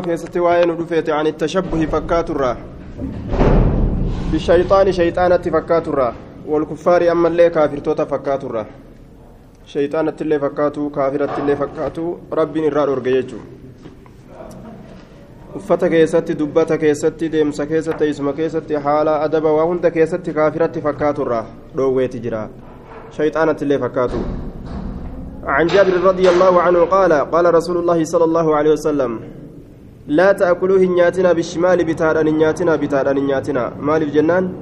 keessatti waa'ee nu dhufeete an ittashabbuhi fakkaaturraa bishayxaani shayxaanatti fakkaaturraa walkuffaari ammallee kaafirtoota fakkaaturraa shayxaanattillee fakkaatu kaafirattillee fakkaatu rabbiin irraa dhorge jechuu uffata keessatti dubbata keessatti deemsa keessatti teessuma keessatti haala adaba waa hunda keessatti kaafiratti fakkaaturraa dhoowweeti jira shayxaanattillee fakkaatu عن جابر رضي الله عنه قال قال رسول الله صلى الله عليه وسلم لا تأكلوا هنياتنا بالشمال بتارا نياتنا بتارا نياتنا مال الجنان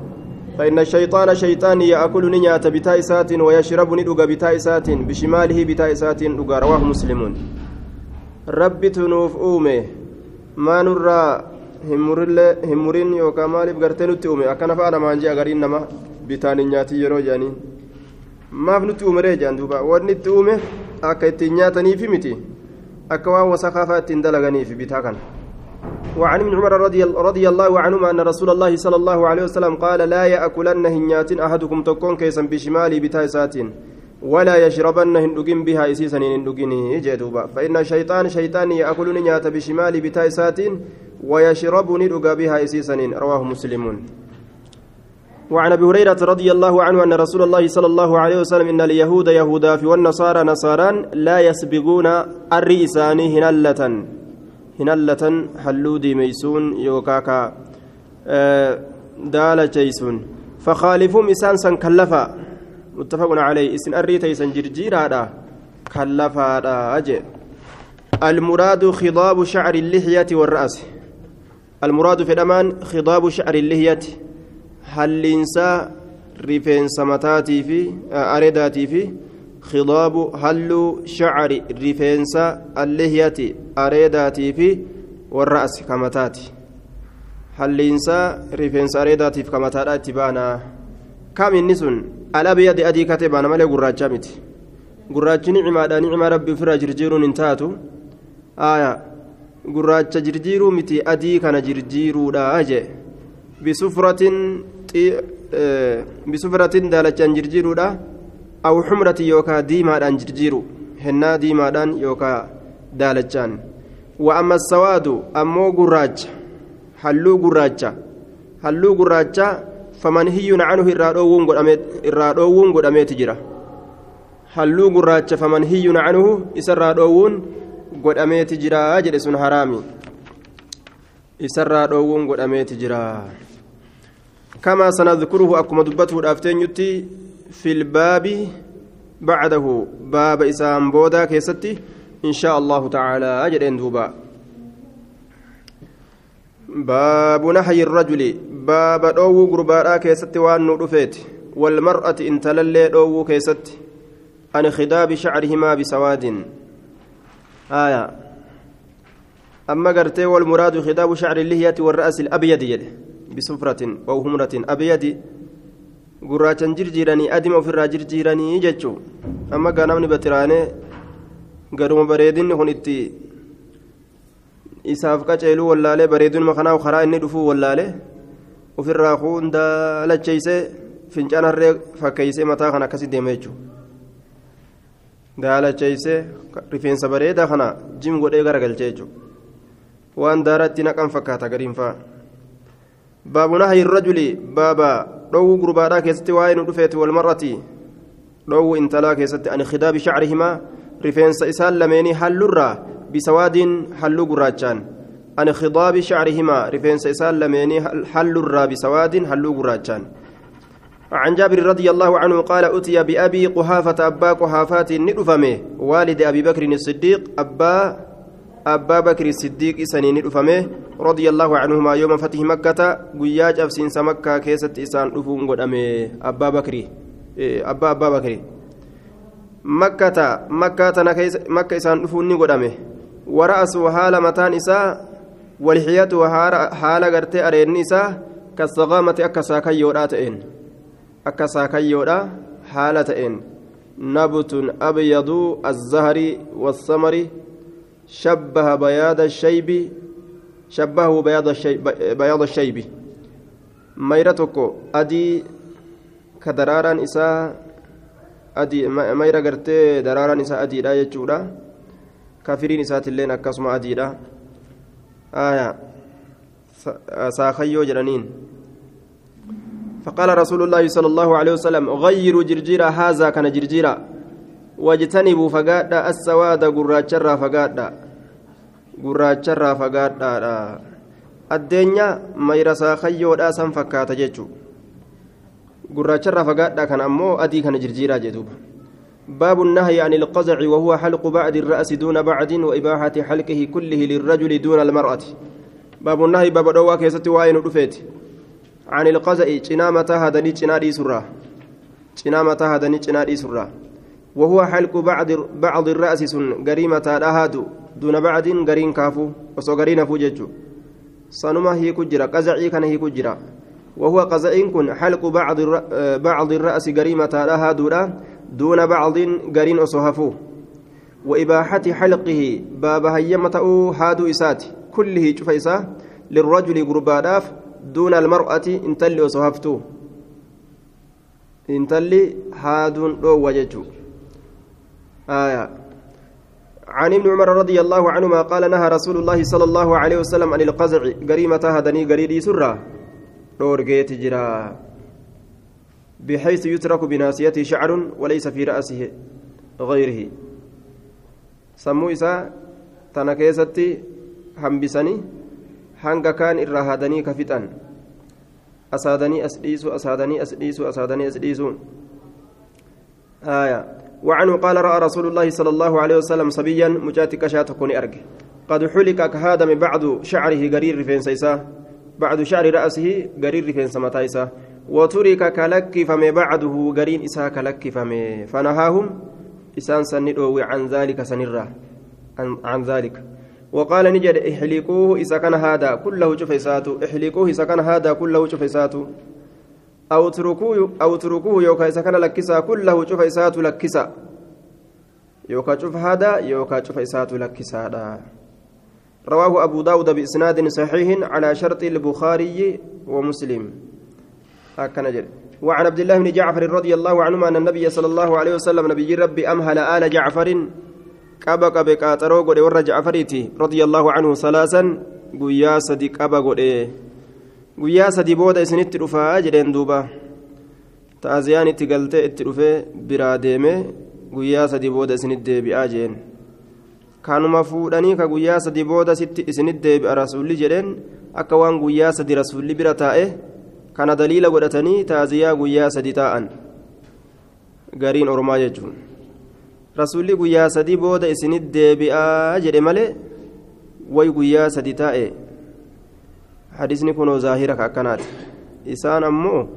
فإن الشيطان شيطان يأكل نيات بتائسات ويشرب ندوغ بتائسات بشماله بتائسات دوغا رواه مسلمون ربي تنوف أومي ما نرى yookaan maaliif gartee nutti uume akkana fa'a namaan jee agariin nama bitaan nyaatii yeroo jedhaniin maaf nutti uumeree jedhan duuba wanni itti uume akka akka waan wasaqaafaa ittiin dalaganiif وعن ابن عمر رضي, رضي الله عنهما أن رسول الله صلى الله عليه وسلم قال لا يأكلن هنيات أحدكم تكون كيسا بشمالي بتايسات ولا يشربن هندقين بها إسيسا هندقين. جدوبا فإن الشيطان شيطان يأكل نيات بشمالي بتايسات ويشرب ندق بها إسيسا. رواه مسلمون. وعن أبي هريرة رضي الله عنه أن رسول الله صلى الله عليه وسلم إن اليهود يهودا في والنصارى نصارى لا يسبقون الرئسان هنلة هنلة حلودي ميسون يوكاكا آه دال جيسون. فخالفهم إسان سن كلفا. متفق عليه. إسن أريتي سن جرجيرا كلفا أجي. المراد خضاب شعر اللحية والرأس. المراد في الأمان خضاب شعر اللحية. Halliinsa rifeensa mataatii fi areedaatii fi khidaabu halluu shacari rifeensa allihiyati areedaatii fi warra'as kamataati halliinsa rifeensa areedaatiif kamataadha itti baana kam inni sun alabyadi adii katee baana malee gurraacha miti gurraachi nicimaadha nicima rabbi ofirraa jirjiiruun hin taatu aya gurraacha jirjiiruu miti adii kana jirjiiruudha jee bisufratin bisufratin daalachaan jirjiiruudha aw xumrati yookaa diimaadhaan jirjiiru hennaa diimaadhaan yookaa daalachaan wa amma sawaadu ammoo gurraacha halluu gurraacha halluu gurraacha famanhiyyun canhu irraa dhoowwuun godhameeti jira halluu gurraacha famanhiyyun canhu isarraa dhoowwuun godhameeti jira jedhe sun haraami isarraa dhoowwuun godhameeti jira كما سنذكره أكما دبته الأفتين يتي في الباب بعده. باب إسام بودا كيستي. إن شاء الله تعالى أجل دوبا. باب نحي الرجل. باب دو غرباء كيستي وان نرفيت والمرأة إن تللي دو كيستي. عن خداب شعرهما بسواد. آية. أما قرتي والمراد خداب شعر اللحية والرأس الأبيض يده bisufratin wauhumratin abyadi gurraachan jirjiiranii adima ofirraa jirjiiranii jechuu amma gaa namni batiraanee garuma bareedinni kun itti isaaf qaceeluu wallaalee bareedinuma kanaa karaa inni dhufuu wallaalee ofirraa hundaa lacheeysee fincaan harree fakkeeysee mataa kana akkasi deema jechuudha. daalacheeyse rifeensa bareedaa kana jim godhee garagalchee jechuudha waan daara itti naqan fakkaata gadiin fa'a. باب نهي الرجل بابا دو غربادا كيستي واين دفيت والمرة دو انتلا كيستي عن خداب شعرهما رفينس إسال لميني حلورا بسواد حلو غراجان عن خضاب شعرهما رفينس إسال لميني حلورا بسواد حلو غراجان عن جابر رضي الله عنه قال أتي بأبي قحافة أبا قحافات ندفمه والد أبي بكر الصديق أبا أبا بكر الصديق إساني ندفمه رضي الله عنهما يوم فتح مكة قياج أفسين مكة كيست إسان دفون قد أمي أبا بكر أبا أبا بكر مكة مكة مكة إسان دفون قد أمي ورأسه حال متان إساء ولحيته حال غرتي أرين إساء كالصغامة أكسا كيودا تئن أكسا كيودا حالة إن نبت أبيض الزهر والثمر شبه بياض الشيب شبهه بياض الشيب بياض الشيب. ميرتك أدي كدراران إساء أدي ميرا قرتي دراران إساء أدي لا يجودا. كافرين إسات اللين أكسما أدي لا آية ساخيو جرانين. فقال رسول الله صلى الله عليه وسلم غيروا جرجيرا هذا كان جرجيرا واجتنبوا فقادا السواد قراتشرا فقادا قراتشرا فقادا addeenyaa mayrasaa kayyoodhaa san fakkaata jechuudha gurraacharraa fagaadhaa kan ammoo adii kana jirjiiraa jedhuuba باب النهي عن القزع وهو حلق بعد الرأس دون بعد وإباحة حلقه كله للرجل دون المرأة باب النهي باب دوا كيست واين رفيت عن القزع جنامة هدني جنادي سرة جنامة هدني جنادي سرة وهو حلق بعد بعض الرأس سن قريمة هاد دون بعد قرين كافو وصغرين فوججو sanuma hiiku jira qazacii kana hiiku jira وهو قزعين كن حلق بعض بعض الرأس قريمة دولا دون بعض قرين أصهفوه وإباحة حلقه باب هيمة هادو إسات كله شفيسة للرجل قرباداف دون المرأة انتلي أصهفتو انتلي هادون دو وججو. آية. عن ابن عمر رضي الله عنهما قال نهى رسول الله صلى الله عليه وسلم عن القزع. قريمة هدني قريدي سرة. دورجيت جرا. بحيث يترك بناسيته شعر وليس في رأسه غيره. سمو إسا تنكيستي هنبسني hanga kaan irraa haadanii ka fixan asaadanii as dhiisu asaadanii as dhiisu asaadanii as dhiisu وعنه قال رأى رسول الله صلى الله عليه وسلم صبيا مجاتك شاتكوني أرجع. قد حلق كهذا من بعد شعره قرير فين سيسا بعد شعر رأسه قرير فين سمتايسا وترك كلك فمي بعده قرين إسا كلك فمي. فنهاهم إسان سندوا عن ذلك سنرا عن ذلك. وقال نجد احلقوه إذا كان هذا كله شفيساته احلقوه إذا كان هذا كله شفيساته أو تركوه يوكا إذا كان لكسا كله شوف إسات لكسا. يوكا شوف هذا يوكا شوف إسات لكسا رواه أبو داود بإسناد صحيح على شرط البخاري ومسلم. هكذا جل وعن عبد الله بن جعفر رضي الله عنهما أن النبي صلى الله عليه وسلم نبي ربي أمهل آل جعفر قبا قبا قاترو قد ور جعفريتي رضي الله عنه ثلاثا قيا صديق قبا قد guyyaa sadii booda isinitti dhufaa jedheen duuba ta'aziyaan itti galtee itti dhufee biraa deemee guyyaa sadii booda isinitti deebi'aa jeen kanuma fuudhanii ka guyyaa sadii booda isinitti deebi'a rasuulli jedheen akka waan guyyaa sadii rasuulli bira taa'e kana daliila godhatanii ta'aziyaa guyyaa sadii taa'an gariin oromaa jechuun rasuulli guyyaa sadii booda isinitti deebi'aa jedhe malee way guyyaa sadii taa'e. Hadisni kunoo zaahira ka akkanaati. Isaan ammoo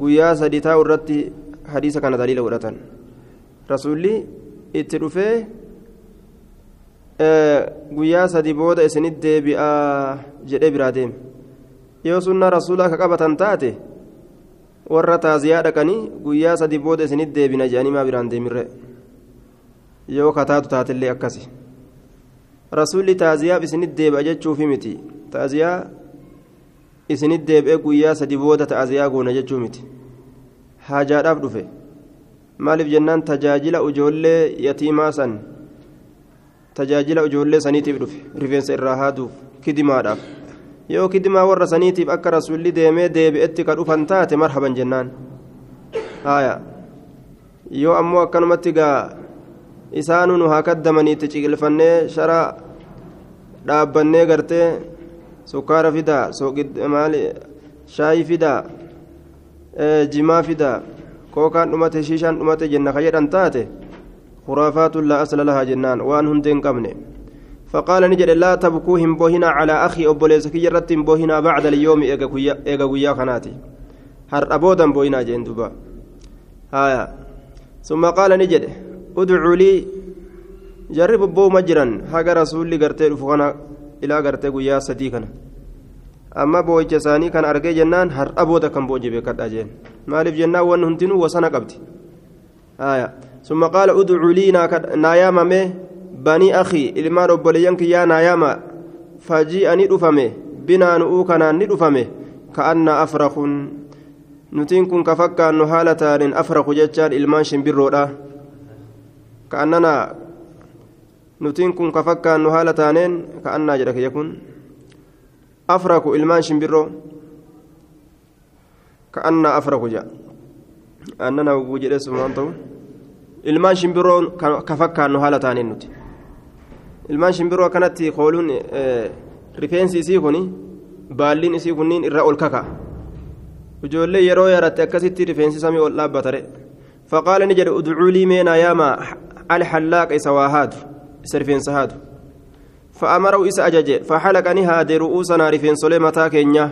guyyaa sadii taa'u irratti hadiisa kana daliila godhatan. Rasuulli itti dhufee guyyaa sadii booda isinit deebi'aa jedhee biraa deeme. Yoo sunna rasuulaa ka qabatan taate warra taaziyaa dhaqanii guyyaa sadii booda isinit deebina jedhanii maa biraan deemirre? Yoo kataatu taatellee akkasi. Rasuulli taaziyaaf isinit deebi'a jechuufi miti taaziyaa isinit deebi'ee guyyaa sadi booda ta'aziyaa goona jechuu miti. Haajaadhaaf dhufe. Maaliif jennaan tajaajila ijoollee yatiimaa san tajaajila ijoollee saniitiif dhufe rifeensa irraa haaduuf kidimaadhaaf. Yoo kidimaa warra saniitiif akka rasuulli deemee deebi'etti ka dhufan taate marhaban jennaan. Haaya. Yoo ammoo akkanumatti gaa isaanu nu haa kaddamaniitti ciqilfannee shara dhaabbannee gartee sukkaara fidaa maali shaayii fidaa jimaa fidaa kookaan dhumate shiishaan dhumate jenna ka jedhan taate khuraafaatun laa asla lahaa jennaan waan hundee hin qabne فقال نجد لا تبكوا هم بوهنا على أخي أبو ليسكي جرت بوهنا بعد اليوم إيغا قويا خناتي هر أبودا بوهنا جندوبا هايا ثم قال نجد ادعوا لي جرب بو مجرا حق رسول لي قرتي ilaa agartee guyyaa sadii kana amma boo'icha isaanii kan argee jennaan har'a booda kan booje beekadha jeen maaliif jennaan wanni hundinuu wasana qabdi ثم قال ادعوا لي ناياما مي بني أخي إلمان أبوليان كيا ناياما فجيءني دفمه بنا نؤكنا ندفمه كأن أفرخ nutiin kun ka fakkaannu haala taanin afraku jechaan ilmaan shimbirroodha ka'annana nutiin kun ka fakkaannu haala taaneen ka'annaa jedha kiyya kun أفرك إلمان شمبرو كأن أفرك جاء أننا وجد اسمه ilmaan shimbiroo ka fakkaannu haala taaniin nuti ilmaan shimbiroo kanatti kooluun rifeensi isii kun baalliin isii kunniin irra ol kaka ijoollee yeroo yaratte akkasitti rifeensi samii ol dhaabbatare faqaala ni jedhe udcuu lii meenaa yaama alxallaaqa isa waa haadu rifeensa haadu فأمره إسا أجج فحلقني هذه رؤوسنا رفين سليمة كينيا.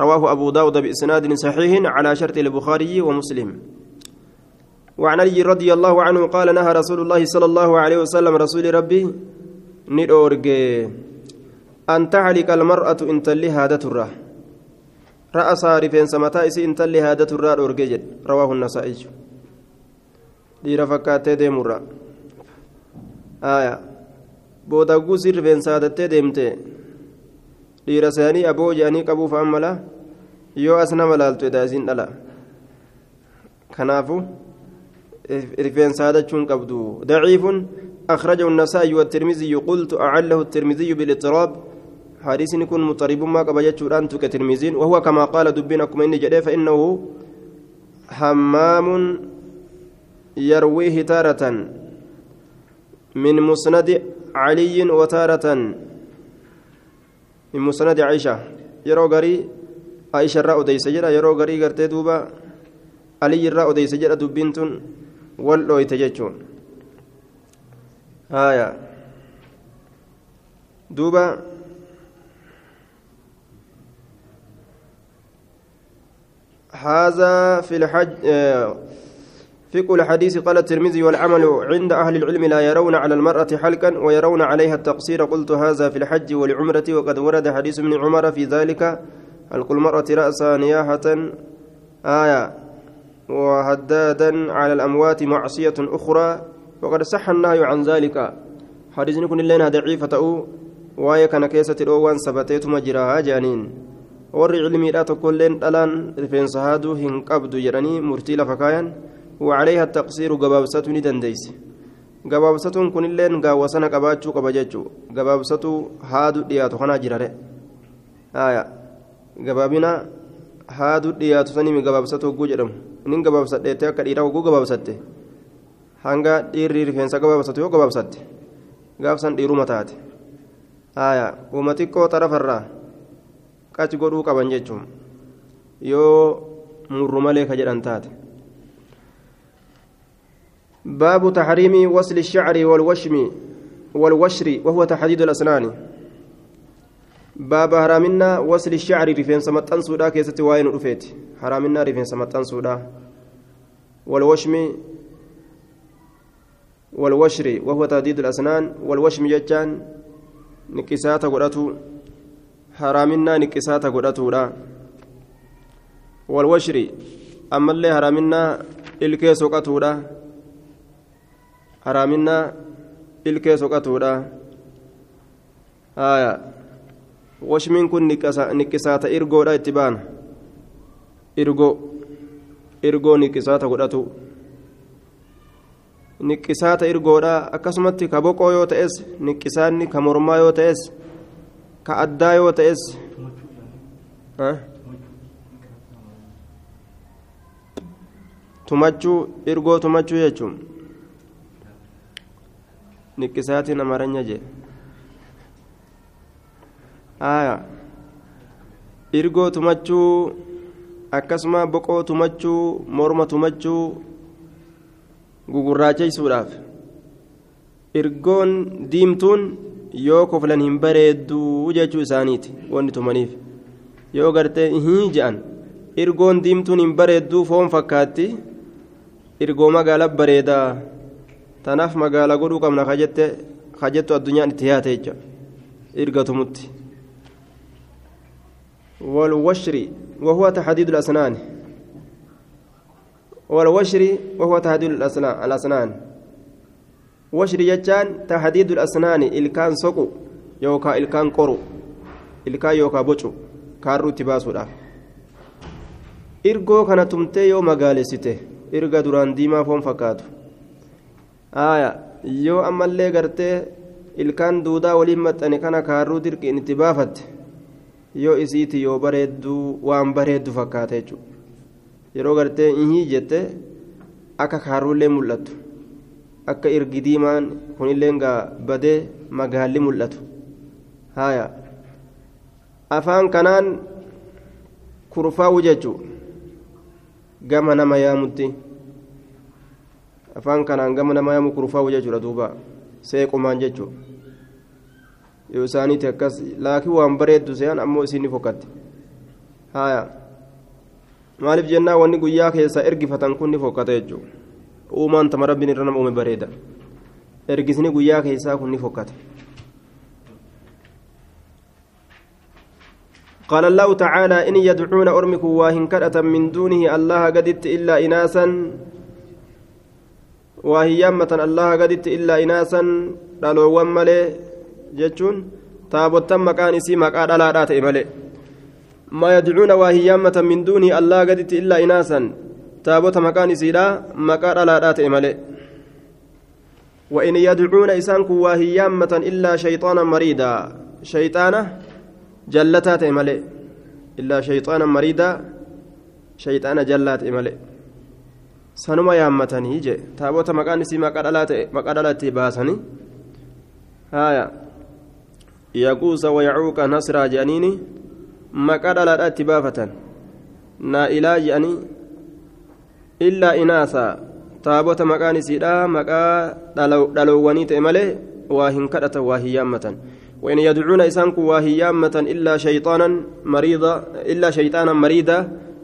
رواه أبو داود بإسناد صحيح على شرط البخاري ومسلم. وعن علي رضي الله عنه قال نهى رسول الله صلى الله عليه وسلم رسول ربي ندورج أن تحلق المرأة إن تلي هذا ترى. رأس رفين سمتائس إن تلي هذا أورجج رواه النسائي. dhiira fakkaattee deemurra aya booda guusii rifeensa hadattee deemte. Dhiira isaanii aboo je'anii qabuuf ammala yoo as nama laaltu edaa isiin dhala? Kanaafu رفين سادتشون قبدو ضعيف أخرجه النسائي والترمذي قلت أعله الترمذي بالاضطراب حديث يكون مضطرب ما قبجت أنت كترمذين وهو كما قال دبينكم إني جدي فإنه حمام يرويه تارة من مسند علي وتارة. من مسند عائشة. يرو غري عائشة رأى ديس جرى. يرو غري غرتي دوبا. علي رأى ديس جرى دبينتون wal dhooyte jechuun haya duuba هذا في الحج فقه الحديث قال الترمذي والعمل عند أهل العلم لا يرون على المرأة حلقا ويرون عليها التقصير. قلت هذا في الحج والعمرة وقد ورد حديث ابن عمر في ذلك. حلق المرأة رأسها نياحة آية وهدادا على الأموات معصية أخرى. وقد صح النهي عن ذلك. حديث كن لنا ضعيفة أو وايا كان كيسة الأوان سبتيت مجراها جانين. warri cilmiidha tokkolleen dhalaan rifeensa haaduu hin qabdu jedhanii murtii lafa kaayan وعليها التقصير gabaabsatu ni dandeeyse gabaabsatuun kunilleen gaawwasana qabaachuu qaba jechuu gabaabsatu haadu dhiyaatu kanaa jirare aya gabaabina haadu dhiyaatu sanimi gabaabsatu hogguu jedhamu inin gabaabsadheette akka dhiiraa hogguu gabaabsatte hanga dhiirri rifeensa gabaabsatu yoo gabaabsatte gaafsan dhiiruma taate aya uuma xiqqoo xarafarraa qaci godhuu qaban jechuun yoo murru malee ka jedhan taate باب تحريم وصل الشعر والوشم والوشر وهو تحديد الأسنان. باب حرامنا وصل الشعر رفين سمتان سودا كيست واين رفيت. حرامنا رفين سمتان سودا. والوشم والوشر وهو تحديد الأسنان. والوشم جتان نكسات قرأتو حرامنا نكسات قرأتو والوشر أما اللي حرامنا الكيس وقتودا haraaminaa ilkee soqatuudha. Washmiin kun niqisaata irgoodha itti baana. Irgo. Irgoo niqisaata godhatu. Niqisaata irgoodha akkasumatti ka boqoo yoo ta'es niqisaanni ka mormaa yoo ta'es ka addaa yoo ta'es. Tumachuu irgoo tumachuu jechuun niqqisaatiin amaranya jee aya. Irgoo tumachuu akkasuma boqoo tumachuu morma tumachuu gugurraacheysuudhaaf irgoon diimtuun yoo koflan hin bareedduu jechuu isaaniiti wanni tumaniif. Yoo gartee ihii je'an irgoon diimtuun hin bareedduu foon fakkaatti irgoo magaala bareedaa tanaaf magaalaa godhuu qabna kajettu addunyaan itti yaate jecha. Irgatumutti والوشر وهو تحديد الأسنان والوشر وهو تحديد الأسنان وشر يجان تحديد الأسنان إلكان سقو يوكا إلكان قرو إلكا يوكا بوشو كارو تباسو إرجو كانت تمتي يوم إرجا duraan diimaa foon fakkaatu. aya yoo ammallee gartee ilkaan duudaa waliin maxxane kana kaarruu dirqiin itti baafatte yoo isiiti yoo bareedduu waan bareeddu fakkaata jechuudha. Yeroo gartee ihii jette akka kaaruullee mul'attu akka irgi diimaan kunillee gaa badee magaalli mul'atu. Haaya afaan kanaan kurfaa'u jechuudha. Gama nama yaamutti afaan kanaan gama nama yaamu kurfaa'u jechuudha duuba seequmaan jechuudha yoo isaaniiti akkas laakiin waan bareeddu se'an ammoo isiin ni fokkatti haaya maaliif jennaa wanni guyyaa keessaa ergifatan kun ni fokkata jechuudha uumaan tama rabbiin irra nama uume bareeda ergisni guyyaa keessaa kun ni fokkata. قال الله تعالى إن يدعون أرمك واهن كرة من دونه الله قدت إلا إناسا واهيامة الله قدت إلا إناسا قالوا ملي جتشون تابوتا مكان اسي مكان لا لا ملي ما يدعون واهيامة من دونه الله قدت إلا إناسا تابوتا مكان اسي لا مكان لا لا ملي وإن يدعون إسانك واهيامة إلا شيطانا مريدا شيطانا ta'e malee. Illaa shayxaana mariidaa shayxaana jallaa ta'e malee. Sanuma yaammatanii je taabota maqaan isii maqaa dhalaa ta'e maqaa dhalatti baasanii haaya yaquusa wayacuuqa nasraa jedhaniini maqaa dhalaadhaa itti baafatan naa'ilaa jedhanii illaa inaasaa taabota maqaan isiidha maqaa dhaloowwanii ta'e malee waa hin kadhatan waa hin yaammatan وإن يدعون إسانك واهيامة إلا شيطانا مريضا إلا شيطانا مريدا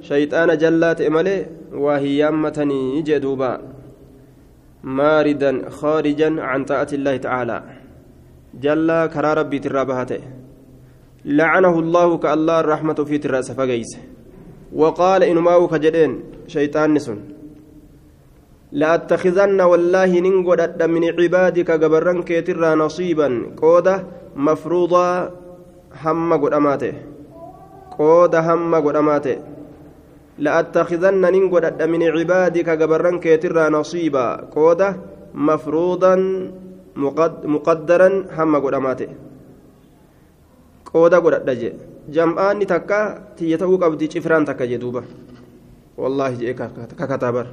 شيطان جلات إمالي واهيامة جدوبا. ماردا خارجا عن طاعة الله تعالى. جل كرى ربي ترابهته لعنه الله كالله الرحمة في تراس فقيس. وقال إنماو كجدين شيطان نسن لأتخذن والله ننقل من عبادك قبرن كيترا نصيبا. قودة mafruudaa hamma godhamaate qooda hamma godhamaate la'attakidanna godhadha min cibaadika gabarran keetirraa nasiibaa qooda mafruudan muqaddaran hamma godhamaate qooda godhadha je jam'aanni takka tiyya ta'uu qabdi cifraan takka je duuba wallaahi jee kakatabar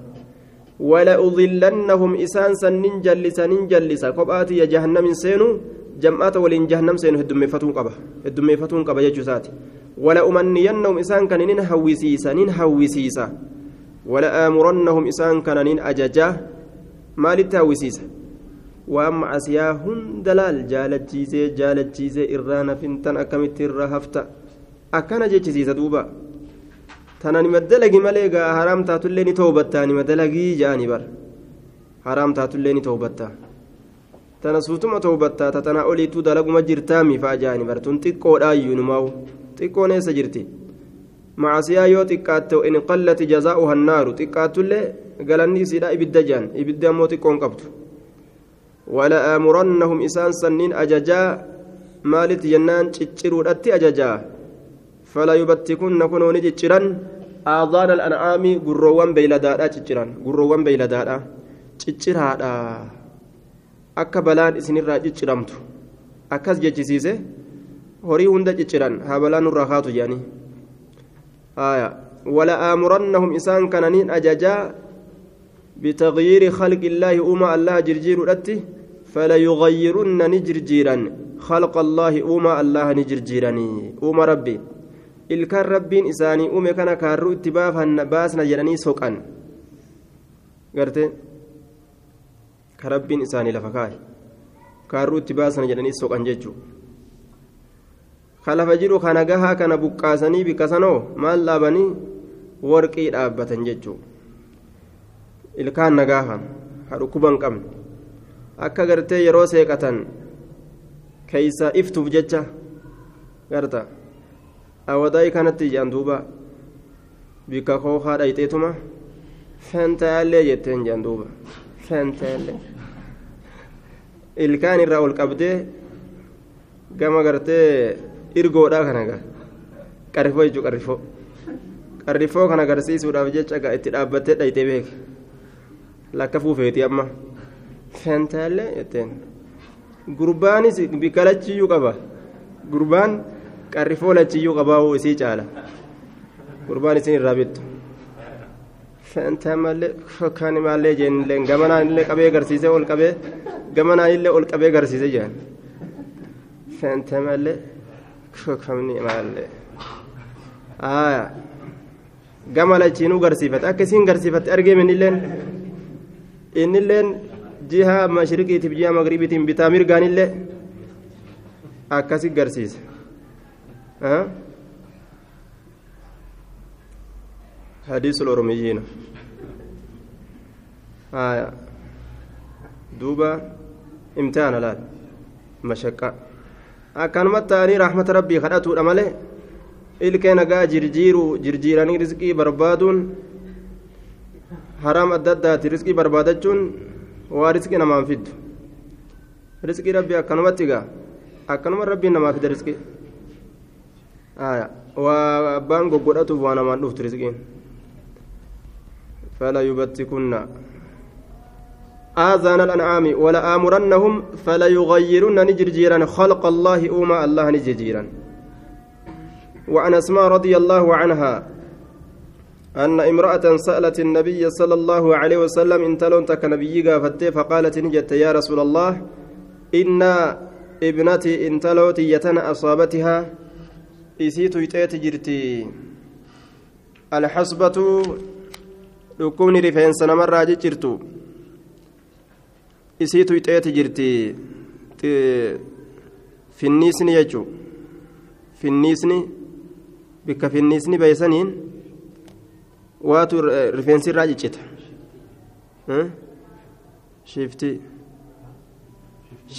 ولأضلنهم إسان سنين جلس نين جلس كبآتي يا جهنم سينو jam'aata waliin jahannam seenu heddummeeffatuun qaba heddummeeffatuun qaba jechuusaati wala umanniyannahum isaan kana nin hawwisiisa nin hawwisiisa wala aamurannahum isaan kana nin ajajaa maalitti hawwisiisa waan macasiyaa hunda laal jaalachiisee jaalachiisee irraa nafintan akkamitti irraa hafta akkana jechisiisa duuba tana nima dalagi malee gaa haraam taatullee ni toobattaa nima dalagii ja'anii bar haraam taatullee ni toobattaa tana suutuma toobattaa tatana oliituu dalaguma jirtaami faa jaani bartuun xiqqoodhaayyuu numaawu xiqqoon eessa jirti macasiyaa yoo xiqqaatte in qallati jazaa'uha annaaru xiqqaattullee galanni isiidha ibidda jaan ibidda ammoo xiqqoon qabdu wala aamurannahum isaan sanniin ajajaa maalitti jennaan cicciruudhatti ajajaa fala yubattikunna kunoo ni cicciran aadaana al'an'aami gurroowwan beeyladaadha cicciran gurroowwan beeyladaadha cicciraadha akka balaan isinirraa cicciramtu akkas jechisiise horii hunda cicciran haa balaan nurraa kaatu jedhanii wala aamurannahum isaan kananiin ajajaa bitagyiiri khalqi illaahi uuma allaha jirjiirudhatti فليغيرن نجرجيرا خلق الله أوما الله نجرجيرني أوما ربي ilkaan rabbiin isaanii uume kana kaarruu itti baasna jedhanii soqan garte ka rabbiin isaanii lafa kaa'e kaarruu itti baasna jedhanii soqan jechuudha ka lafa jiru kana gahaa kana buqqaasanii bikka sanoo maal dhaabanii warqii dhaabbatan jechuudha ilkaan nagaaha ha dhukkuban qabne akka gartee yeroo seeqatan keeysa iftuuf jecha garta. awadaa'ii kanatti jedhan duuba bikka kookaa dhayxeetuma fentaallee jetteen jedhan duuba fentaallee ilkaan irraa ol qabdee gama gartee irgoodhaa kana gaa qarrifoo jechuu qarrifoo qarrifoo kana agarsiisuudhaaf jecha gaa itti dhaabbattee dhayxee beeke lakka fuufeeti amma fentaallee jetteen gurbaanis bikka lachiyyuu qaba gurbaan. qarri foolachiyyuu qabaa'uu isii caala gurbaan isin irraa bittu shantamallee fakkaan maallee jennillee gamanaan illee qabee agarsiisee ol qabee gamanaan illee ol qabee agarsiisee jiran shantamallee fakkamni maallee gama lachiinuu garsiifate akka isiin garsiifatte argee minilleen innilleen jiha mashriqiitiif jiha magribiitiin bitaa mirgaanillee akkasi garsiisa حديث الأرميين آية دوبا امتحان لا مشقة أكنمت تاني رحمة ربي خدته الأمله ilkee nagaa jirjiiru jirjiiranii rizqii barbaaduun haraam adda addaati rizqii barbaadachuun waa rizqii namaan fiddu rizqii rabbi akkanumatti gaa akkanuma rabbiin namaa fida rizqii waa abbaan goggodhatuuf waa namaan dhuftu rizqiin فلا يبتكن. آذان الأنعام ولا آمرنهم فلا يغيرن نجرجيرا خلق الله أوما الله نجرجيرا وعن أسماء رضي الله عنها أن امرأة سألت النبي صلى الله عليه وسلم إن تلون تك نبي فقالت نجت يا رسول الله إن ابنتي إن تلوت يتنا أصابتها إسيت جرتي. الحسبة dhukkubni rifeensa namarraa jijjirtu isiitu ixeeti jirti finniisni jechuun finniisni bikka finniisni beeysaniin waatu rifeensi irraa ciccita shifti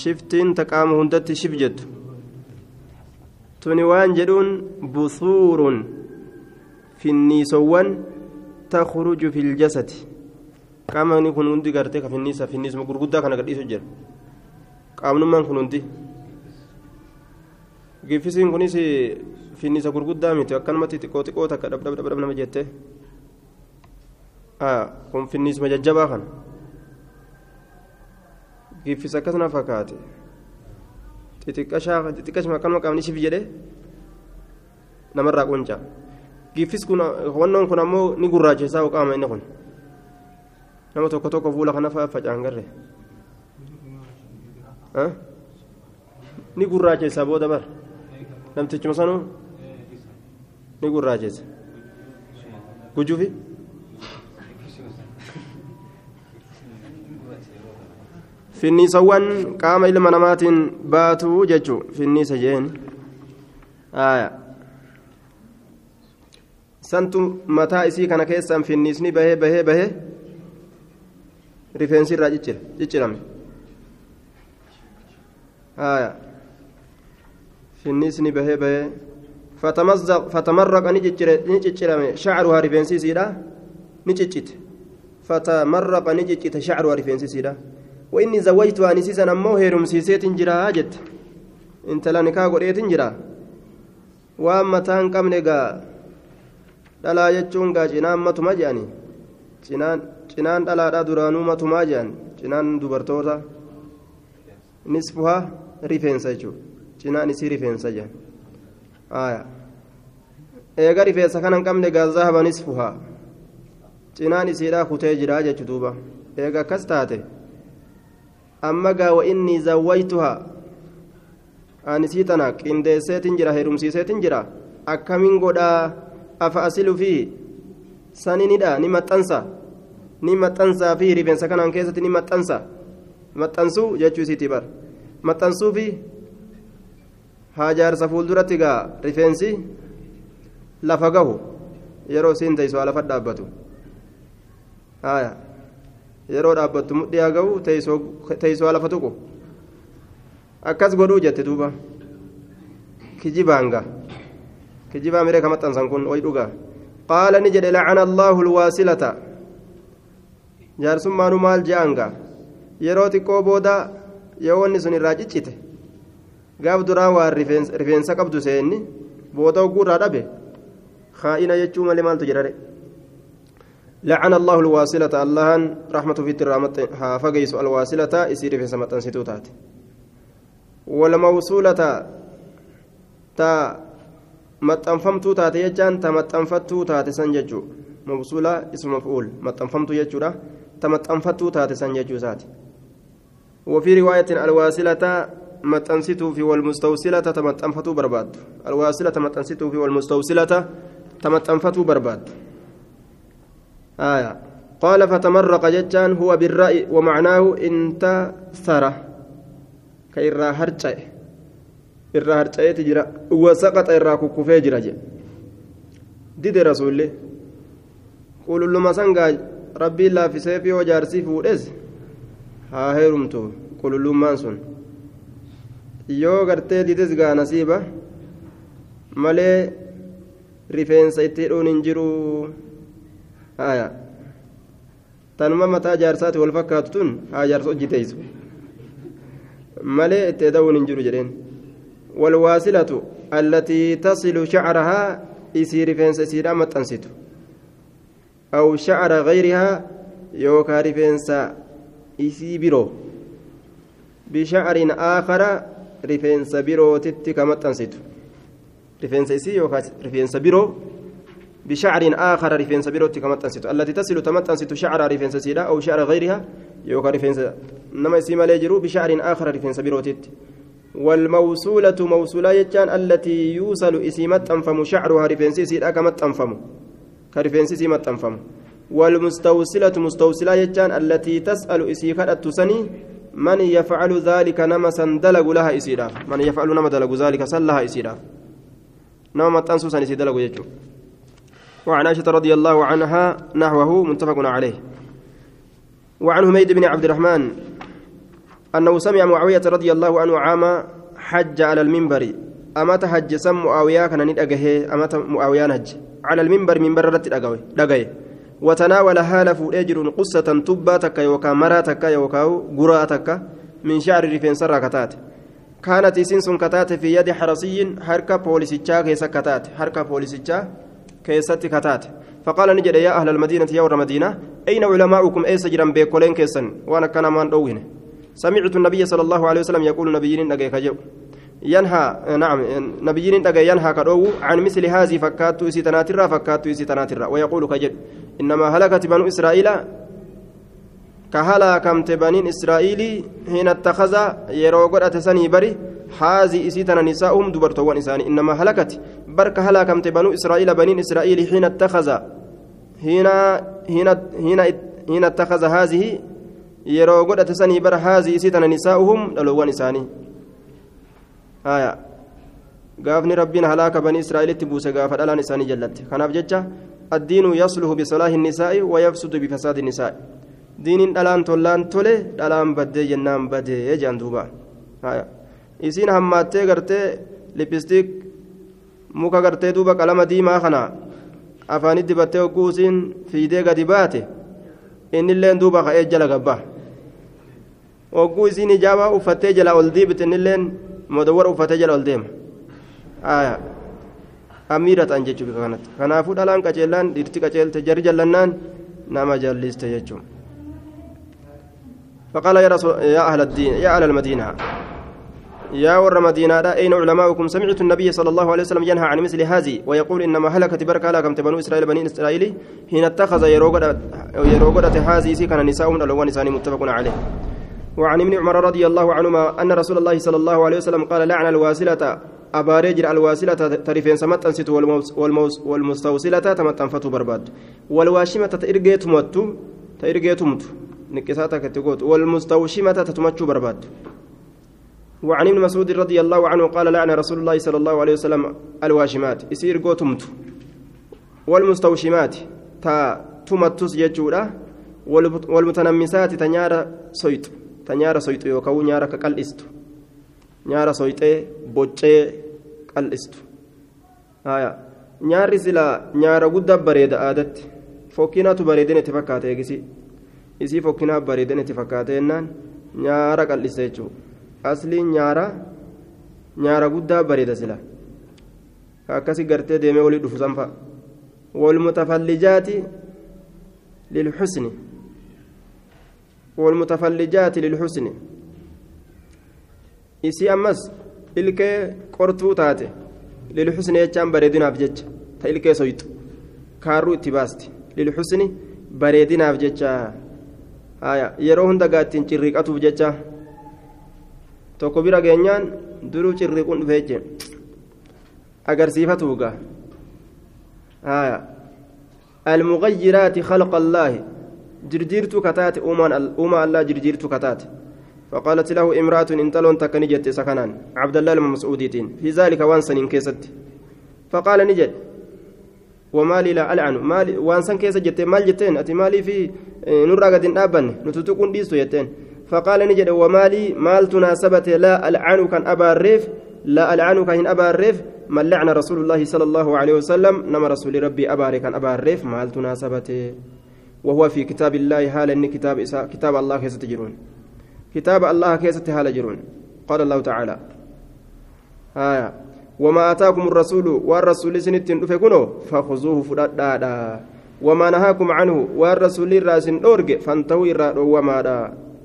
shiftiin taqaama hundatti shif jettu tuni waan jedhuun busuurun finniisowwan تخرج في الجسد كما نكون عندي غرتي كفنيسه فنيسه غرغدا كان غديسو جير قامنمان كن عندي gifisiin kunis finnisa gurguddaa miti akkanumatti xiqqoo xiqqoo takka dhab dhab dhab nama jette kun finnisuma jajjabaa kana gifis akkasuma fakkaate xixiqqashuma akkanuma qaamni shif jedhe namarraa quncaa giffis kun wannoon kun ammoo ni gurraacheessaa qaama inni kun nama tokko tokko fuula kana facaan garre ni gurraacheessaa booda bar namtichuma sanuu ni gurraacheessa gujuufi finniisawwan qaama ilma namaatiin baatu jechuu finniisa jeen aayaa santu mataa isii kana keessaan finniisni bahee bahee bahee rifeensi irraa ciccirame finniisni bahee bahee fatamarraqa ni ciccirame shacruhaa rifeensi isiidha ni ciccite fatamarraqa ni ciccite shacruhaa rifeensi isiidha وإني زوجتها نسيسا أمو هيرم سيسيت جرا جت انت لانكا قريت جرا وأما تان قم dhalaa jechuun gaa cinaan matuma jedhani cinaan dhalaadhaa duraanuu matumaa jedhan cinaan dubartoota nisfuhaa rifeensa jechuudha cinaan isii rifeensa jedhan eega rifeensa kana hin qabne gaa zahaba nisfuhaa cinaan isiidhaa kutee jiraa jechuudha duuba eega akkas taate amma gaa wa inni zawwaytuhaa ani sii tana qindeesseetin jira heerumsiiseetin jira akkamiin godhaa afa asilu fi saninidha ni maxxansa ni maxxansaa fi rifeensa kanaan keessatti ni maxxansa maxxansuu jechuu isiiti bar maxxansuu fi haajaarsa fuulduratti gaa rifeensi lafa gahu yeroo isiin teessoo lafa dhaabbatu yeroo dhaabbattu mudhii haa gahu teessoo lafa tuqu akkas godhuu jette duuba kijibaanga maxxansan kun way dhugaa qaala ni jedhe lacana allaahu lwaasilata jaarsummaanu maal je'anga yeroo xiqqoo booda yoo wanni sun irraa ciccite gaaf duraa waan rifeensa qabdu seenni booda hogguu irraa dhabe خائنة يجوم لمال تجرر لعن الله الواصلة الله رحمة في الرامة فقيس الواصلة يسير في سمة ستوتات والموصولة تا maxxanfamtuu taate jechaan ta maxxanfattuu taate san jechuu mabsuula isma maf'uul maxxanfamtuu jechuudha ta maxxanfattuu taate san jechuu isaati وفي رواية fi walmustawsilata ta maxxanfatuu barbaaddu alwaasilata maxxansituu fi walmustawsilata ta maxxanfatuu barbaaddu آية قال فتمرق جتان هو بالرأي ومعناه انتصر كإرا هرجع irraa harca'eeti jira wasaqaxa irraa kukkufee jira jedhe dide rasuulli qululluma sangaa rabbiin laafiseef yoo jaarsii fuudhes haa heerumtu qulullummaan sun. Yoo gartee dides gaa nasiiba malee rifeensa itti hidhuun hin jiru. Tanuma mataa jaarsaati wal fakkaatu tun haa jaarsa hojjiteessu malee itti eda'uun hin jiru jedheen. Allatii tasilu shacrahaa isii rifeensa isiidhaa maxxansitu aw shacra gayrihaa yookaa rifeensa isii biroo bishacrin aakara rifeensa birootitti ka maxxansitu rifeensa isii yookaan rifeensa biroo بشعر آخر رفينس بيروتي كما تنسيتو التي تصل تمتنسيتو شعر رفينس سيدا أو شعر غيرها يوكا رفينس نما يسيما ليجرو بشعر آخر رفينس بيروتيت والموصولة موصولة يجان التي يوصل إسيمت تنفم شعرها رفينس سيدا كما تنفم كرفينس سيمت تنفم والمستوصلة مستوصلة يجان التي تسأل إسيكا التسني من يفعل ذلك نما سندلق لها إسيدا من يفعل نما دلق ذلك سلها إسيدا نما تنسو سنسي دلق يجو. وعن عائشة رضي الله عنها نحوه متفق عليه. وعن حميد بن عبد الرحمن أنه سمع معاوية رضي الله عنه عام حج على المنبر. أمات حج سم معاوية كان ندأجه أمات معاوية حج على المنبر منبر رت دقوي وتناول هال فؤجر قصة تبا تكا يوكا مرا تكا يوكا تكا من شعر رفين سرا كتات. كانت إسنس كتات في يد حرسي حركة بوليسيتشا كيسا كتات. حركة بوليسيتشا كيست كتات. فقال نجد يا أهل المدينة يا ور مدينة أين علماؤكم؟ أي سجرا بيكولين كيسن؟ وأنا كان ما ندوهن. سمعت النبي صلى الله عليه وسلم يقول نبيين نجيك جو. ينهى نعم نبيين نجي ينهى كدو عن مثل هذه فكاتو إسيتناترا فكاتو إسيتناترا ويقول كجد إنما هلكت بنو إسرائيل كهلا كم تبنين إسرائيل حين اتخذ يروغد أتسني بري هذه إسيتنا نساؤهم دبرتوان إساني. إنما هلكت برك هلا كم بنو إسرائيل بنين إسرائيل حين اتخذ حين حين حين حين اتخذ هذه يروغد أتسني بر هذه إسيتنا نساؤهم دلوان إساني آية gaafni rabbiin halaaka banii israa'elitti buuse gaafa dhalaan isaanii jallatti kanaaf jecha addiinu yasluhu bisalaahi nisaa'i wayafsudu bifasaadi nisaa'i diiniin dhalaan tollaan tole dhalaan baddee jennaan badee jedhan duuba isiin hammaattee gartee lipistiik muka gartee duuba qalama diimaa kana afaanitti dibattee hogguu isiin fiidee gadi baate innilleen duuba ka'ee jala gabbaa hogguu isiin ijaabaa uffattee jala ol diibite innilleen modowwar uffatee jala ol deema amiira ta'an jechuudha kanatti kanaafuu dhalaan qaceellaan dhiirti qaceelte jarri jallannaan nama jalliste jechuudha. فقال يا رسول يا أهل الدين يا أهل المدينة يا ور مدينة أين علماؤكم سمعت النبي صلى الله عليه وسلم ينهى عن مثل هذه ويقول إنما هلكت بركة لكم بنو إسرائيل بني إسرائيل حين اتخذ يروغدة هذه كان نساؤهم الألوان نسان متفق عليه وعن ابن عمر رضي الله عنهما أن رسول الله صلى الله عليه وسلم قال لعن الواسلة أباريجر الواسلة تريفين سمت أنست والمستوصلة تمتنفتو برباد. والواشمة تإرجيت متو تإرجيت متو. نكساتك تقول والمستوشمة تتمتشو برباد. وعن ابن مسعود رضي الله عنه قال لعن رسول الله صلى الله عليه وسلم الواشمات. يصير قوتمت والمستوشمات تا تمتس يجودا والمتنمسات ta nyaara soyxu yookaan nyaara ka qal'istu. Nyaara soyxee boccee qal'istu. Nyaarri silaa nyaara guddaa bareeda aadatti fokkinaatu bareedina itti fakkaate eegisi isii fokkinaa bareedina itti fakkaate jennaan nyaara qal'iste jechuudha aslii nyaara nyaara guddaa bareeda silaa akkasii gartee deemee olii dhufu sanfa walmutafallijaati lilxusni. Walmutafallijaati lilxusni isii ammas ilkee qortuu taate lilxusni jechaan bareedinaaf jecha ta ilkee soyxu kaarruu itti baasti lilxusni bareedinaaf jecha yeroo hunda gaattiin cirriiqatuuf jecha tokko bira geenyaan duruu cirriiquun dhufee jee agarsiifatuuga المغيرات خلق الله جرجيرت كتات أما الله جرجيرت كتات فقالت له امرأة انتلون تكني جت سكنان. عبد الله المسعوديتين في ذلك وانسن كيست. فقال نجد. وما لي لا ألعن. مالي وانسن كيست جت. مال جتين. أتي مالي في نرى قد نابن نتتكون ديستو جتين. فقال نجد. وما لي مال تناسبت لا ألعن كان أبا الريف. لا ألعن كان أبا الريف. من لعن رسول الله صلى الله عليه وسلم نما رسول ربي أبارك كان أبا الريف. مال تناسبته وهو في كتاب الله حال إن كتاب كتاب الله كيف تجرون كتاب الله كيف حال جرون. قال الله تعالى. آية. وما آتاكم الرسول والرسول سنتين فكنوا فخذوه فدادا وما نهاكم عنه والرسول الراسن دورج فانتهوا إرى وما دا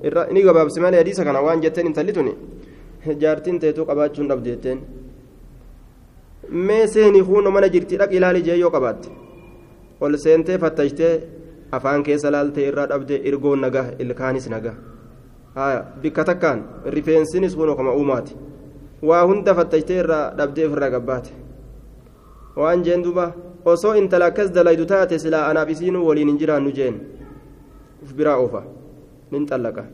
إرى إني قباب سمالي حديث كان وان جتين انتلتني jaartiin teetuu qabaachuun dhabdeetteen mee seeni huuno mana jirti dhaq ilaali jee yoo qabaatte ol seentee fattashtee afaan keessa laaltee irraa dhabdee irgoon nagaa ilkaanis nagaa haya bikka takkaan rifeensinis huuno kama uumaati waa hunda fattashtee irraa dhabdee ofirraa gabbaate waan jeen duba osoo intala akkas dalaydu taate silaa anaaf isiinuu waliin hin jiraannu jeen uf biraa oofa nin xallaqa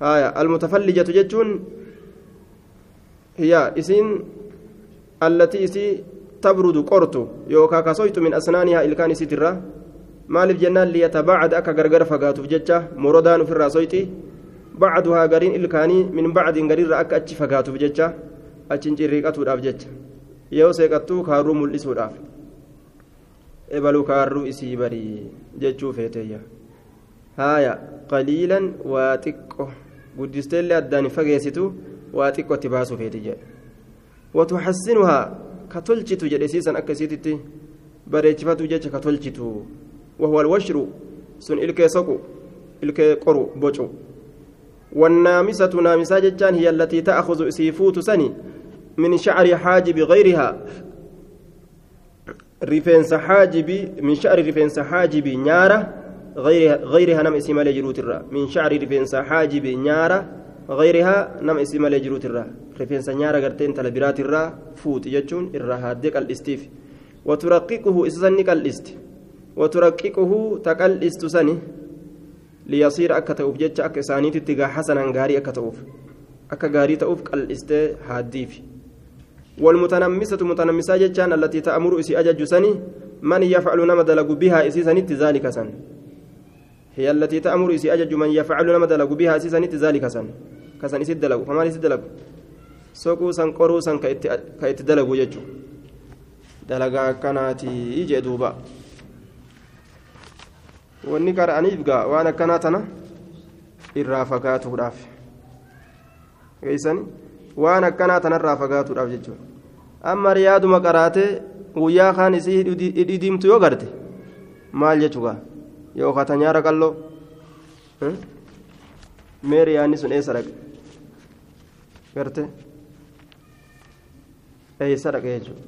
haya almutafallijatu jechuun هي إسين التي إسي تبرد قرط يوكا كسويت من أسنانها إلكان سترة maaliif jennaan liyatabaacad akka gargar fagaatuuf jecha morodaan ofirraa soyti bacduhaa gariin ilkaanii min bacdin garirra akka achi fagaatuuf jecha achin cirriiqatuudhaaf jecha. Yoo seeqattuu kaarruu mul'isuudhaaf. Ebaluu kaarruu isii barii jechuu feeteeyya. Haaya qaliilan waa xiqqo. Guddisteellee addaan fageessitu waa xiqqo itti baasuu feeti jedhe watuxassinuhaa ka tolchitu jedhe siisan akka isiititti bareechifatu jecha ka tolchitu وهو الوشر سن إلكي سقو إلكي قرو بوشو والنامسة نامسة جتان هي التي تأخذ سيفوت سني من شعر حاجب غيرها. رفنس حاجب من شعر رفنس حاجب نيارة غيرها غيرها نم اسم لجروت الرا. من شعر رفنس حاجب نيارة غيرها نم اسم لجروت الرا. رفنس نيارة قرتين تلبرات الرا فوت يجون الرا هادك الإستيف. وترققه إسسنك الاستيف وترققه تقل استسني ليصير أكا تؤف جتش أكا سانيت اتقا حسنا غاري أكا تؤف أكا غاري تؤف قل است هاديف. والمتنمسة متنمسة جتشان التي تأمر إسي أجج سني من يفعل نما دلق بها إسي سنت ذلك سن. هي التي تأمر إسي أجج من يفعل نما دلق بها إسي سنت ذلك سن. كسن إسي دلق فما إسي دلق سوكو سن قرو سن كأت دلق جتشو دلقا كانت يجي wanni qara'aniif gaa waan akkanaa tana irraa fagaatuudhaaf geessani waan akkanaa tanarraa fagaatuudhaaf jechuudha amma riyaaduma qaraatee guyyaa kaan isii hidhii diimtu yoo garte maal jechuudha yookaan ta nyaara qalloo mee riyaanni sun eessa dhaqe garte eessa dhaqe jechuudha.